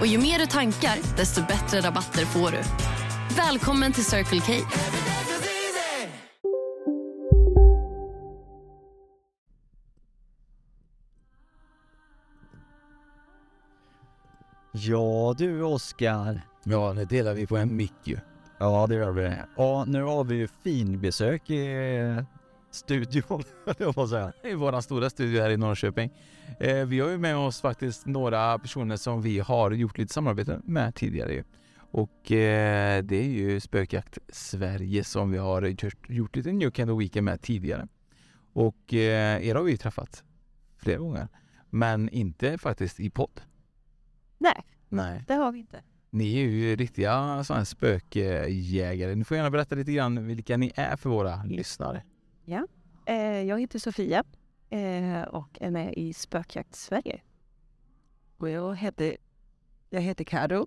Och ju mer du tankar, desto bättre rabatter får du. Välkommen till Circle K. Ja du Oskar. Ja, nu delar vi på en mick ju. Ja det gör vi. Ja nu har vi ju finbesök i studion, jag på att säga. I vår stora studio här i Norrköping. Eh, vi har ju med oss faktiskt några personer som vi har gjort lite samarbete med tidigare. Och eh, det är ju Spökjakt Sverige som vi har gjort, gjort lite New Kind of Weekend med tidigare. Och eh, er har vi ju träffat flera gånger. Men inte faktiskt i podd. Nej, Nej. det har vi inte. Ni är ju riktiga sådana spökjägare. Ni får gärna berätta lite grann vilka ni är för våra lyssnare. Eh, jag heter Sofia eh, och är med i Spökjakt Sverige. Och jag heter, jag heter Karo.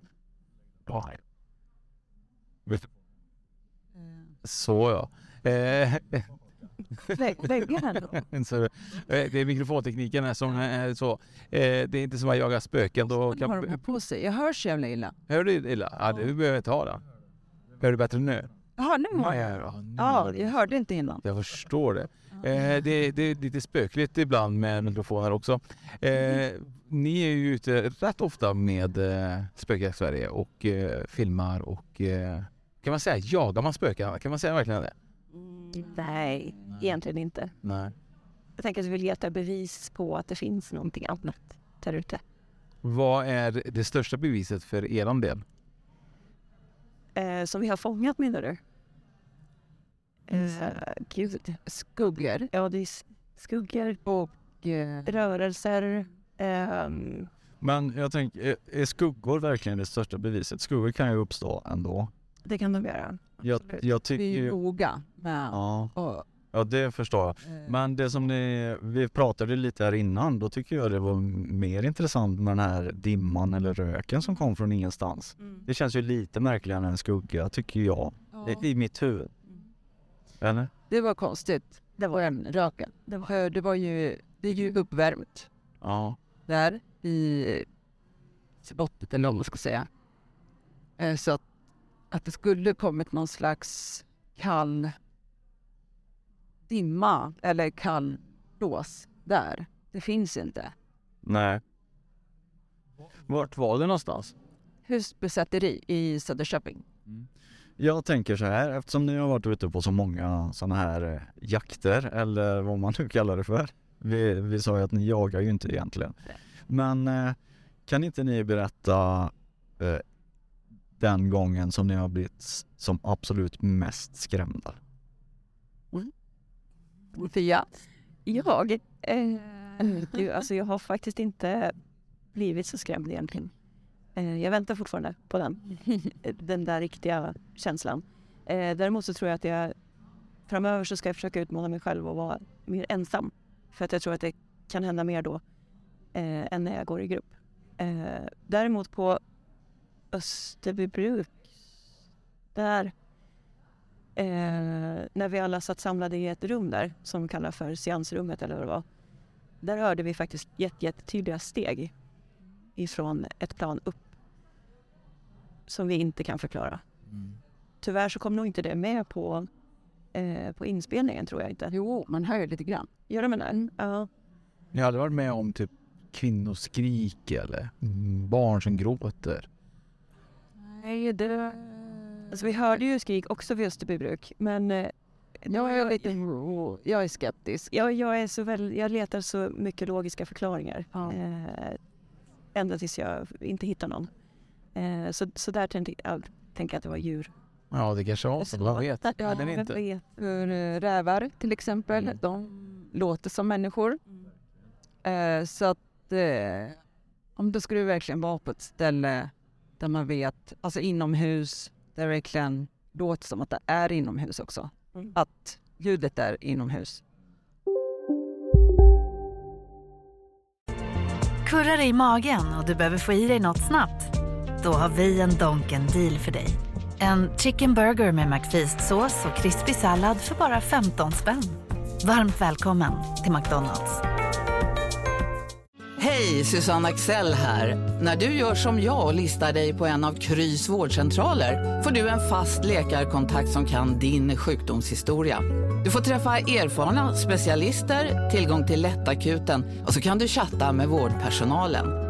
Så ja. Eh, eh, det är mikrofontekniken här som är så. Eh, det är inte som att jaga spöken. Då Vad har de här kan, på sig? Jag hörs jävla illa. hör du illa? Ja, det behöver inte ha då. Hör du bättre nu? Jaha, nu Ja, har ja, jag. ja, nu Ja, hör du. jag hörde inte innan. Jag förstår det. Eh, det. Det är lite spökligt ibland med mikrofoner också. Eh, ni är ju ute rätt ofta med eh, Spökjakt Sverige och eh, filmar och eh, kan man säga jagar man spöken? Kan man säga verkligen det? Nej, egentligen inte. Nej. Jag tänker att vi vill leta bevis på att det finns någonting annat där ute. Vad är det största beviset för eran del? Eh, som vi har fångat menar du? Eh, gud. Skuggor Ja, det är skuggor, och... Eh, rörelser. ehm, Men jag tänker, är- är skuggor verkligen det största beviset? Skuggor kan ju uppstå ändå. det kan de göra. Jag, jag tycker vi är ju... noga med... Ja, och, ja det förstår jag. eh, Men det som ni, vi pratade lite här innan, då tycker jag det var mer intressant med den här dimman eller röken som kom från ingenstans. Det känns ju lite märkligare än en skugga tycker jag, ja, i, i mitt huvud. Eller? det var konstigt. Det var en röken. Det var, det var ju... Det är ju uppvärmt Ja. där i slottet eller vad man ska säga. Eh, Så att, att det skulle kommit någon slags kall dimma eller kall blås där. Det finns inte. Nej. Vart var det någonstans? Husbesätteri i Söderköping. Jag tänker så här, eftersom ni har varit ute på så många sådana här eh, jakter eller vad man nu kallar det för. Vi, vi sa ju att ni jagar ju inte egentligen. Men eh, kan inte ni berätta eh, den gången som ni har blivit som absolut mest skrämda? Fia? Jag? Eh, alltså jag har faktiskt inte blivit så skrämd egentligen. Eh, jag väntar fortfarande på den. den där riktiga känslan. Eh, däremot så tror jag att jag framöver så ska jag försöka utmana mig själv och vara mer ensam. För att jag tror att det kan hända mer då eh, än när jag går i grupp. Eh, däremot på Österbybruk, där eh, när vi alla satt samlade i ett rum där som kallas för seansrummet eller vad det var. Där hörde vi faktiskt jätte, jättetydliga steg ifrån ett plan upp som vi inte kan förklara. Tyvärr så kom nog inte det med på, eh, på inspelningen tror jag inte. Jo, man hör ju lite grann. Gör det med den? Ja. Ni har aldrig varit med om typ kvinnoskrik eller mm, barn som gråter? Nej, det... Alltså vi hörde ju skrik också vid Österbybruk men eh, Jag är lite... Jag är skeptisk. jag, jag, är så väl, jag letar så mycket logiska förklaringar. Ja. Eh, ända tills jag inte hittar någon. Eh, så, så där tänkte jag, tänker jag att det var djur. Ja, det kanske var så. Man vet. Ja, vem inte. vet. Eh, rävar till exempel, Mm. de låter som människor. Eh, så att eh, om det skulle verkligen vara på ett ställe där man vet, alltså inomhus, där det verkligen låter som att det är inomhus också. Mm. Att ljudet är inomhus. Kurrar i magen och du behöver få i dig något snabbt? Då har vi en Donken deal för dig. En chicken burger med McFeast-sås och krispig sallad för bara 15 spänn. Varmt välkommen till McDonalds. Hej, Susanne Axel här. När du gör som jag och listar dig på en av Krys vårdcentraler får du en fast läkarkontakt som kan din sjukdomshistoria. Du får träffa erfarna specialister, tillgång till lättakuten och så kan du chatta med vårdpersonalen.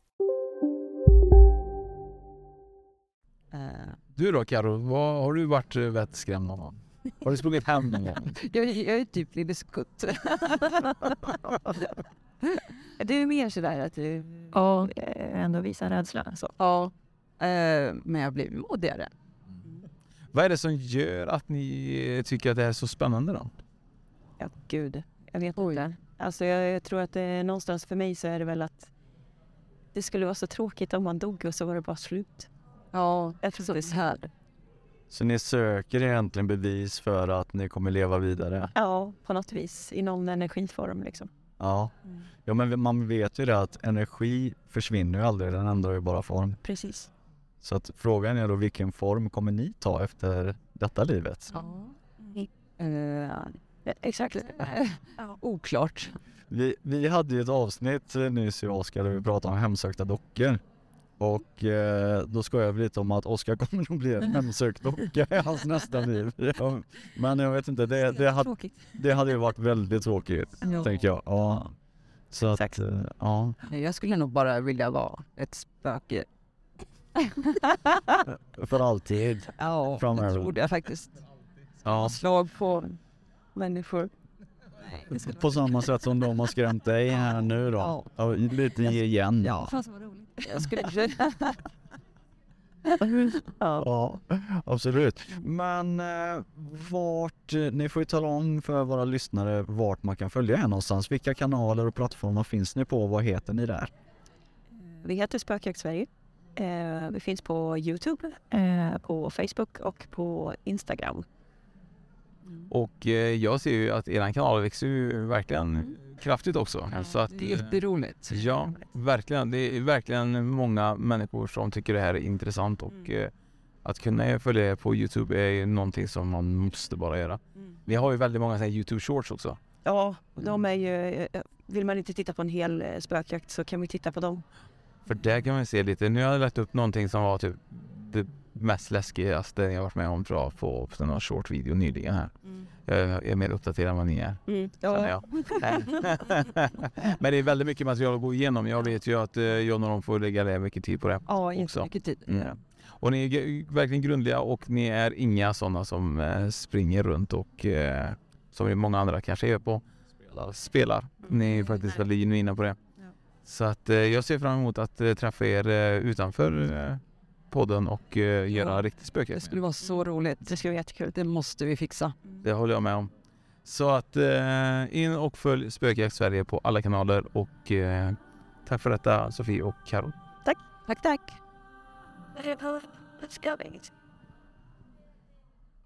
Du då Karo, vad, har du varit eh, vettskrämd någon gång? Har du sprungit hem någon gång? jag, jag är typ lite skutt. Du är mer sådär att du Ja. eh, ändå visar rädsla. Så. ja, eh, men jag blir modigare. Vad är det som gör att ni tycker att det är så spännande då? Ja, gud. Jag vet Oj. inte. Alltså jag, jag tror att det är någonstans för mig så är det väl att det skulle vara så tråkigt om man dog och så var det bara slut. Ja, Jag tror precis här. Så ni söker egentligen bevis för att ni kommer leva vidare? Ja, på något vis. I någon energiform liksom. Ja. Ja men man vet ju det att energi försvinner ju aldrig, den ändrar ju bara form. Precis. Så att frågan är då vilken form kommer ni ta efter detta livet? Eh, exakt. Oklart. Vi, vi hade ju ett avsnitt eh, nyss jag och Oskar där vi pratade om hemsökta dockor. Och eh, då skojade vi lite om att Oskar kommer nog bli en hemsökt docka i hans nästa liv. Ja, men jag vet inte, det, det, hade, det hade ju varit väldigt tråkigt, Ja. tänker jag. Ja. Så att, Exakt. eh, ja. Jag skulle nog bara vilja vara ett spöke. För alltid. Ja, Framöver. jag tror det faktiskt. Ja. Slag på Människor. På samma sätt som de har skrämt dig här nu då. Ja, lite igen. Ja, jag skulle Ja, absolut. Men eh, vart, eh, ni får ju tala om för våra lyssnare vart man kan följa er någonstans. Vilka kanaler och plattformar finns ni på? Vad heter ni där? Vi heter Spökjakt Sverige. Eh, vi finns på Youtube, eh, på Facebook och på Instagram. Och eh, jag ser ju att eran kanal växer ju verkligen kraftigt också. Så att, Det är jätteroligt. Ja, verkligen. Det är verkligen många människor som tycker det här är intressant och Mm. eh, att kunna följa er på Youtube är ju någonting som man måste bara göra. Vi har ju väldigt många Youtube shorts också. Ja, de är ju... eh, Vill man inte titta på en hel eh, spökjakt så kan vi titta på dem. För där kan man se lite, nu har jag lagt upp någonting som var typ mest läskigaste jag varit med om tror jag på, på någon short video nyligen här. Jag är mer uppdaterad än vad ni är. Mm. jag. Men det är väldigt mycket material att gå igenom. Jag vet ju att eh, John och de får lägga ner mycket tid på det. Ja, också. Jättemycket tid. Mm. Och ni är verkligen grundliga och ni är inga sådana som eh, springer runt och eh, som många andra kanske är på spelar. spelar. Ni är faktiskt väldigt genuina på det. Så att jag ser fram emot att träffa er utanför podden och eh, göra Ja. riktigt spöke. Det skulle vara så roligt. Det ska vara jättekul. Det måste vi fixa. Det håller jag med om. Så att eh, in och följ Spökjakt Sverige på alla kanaler och eh, tack för detta Sofie och Karo. Tack, tack. Let's go.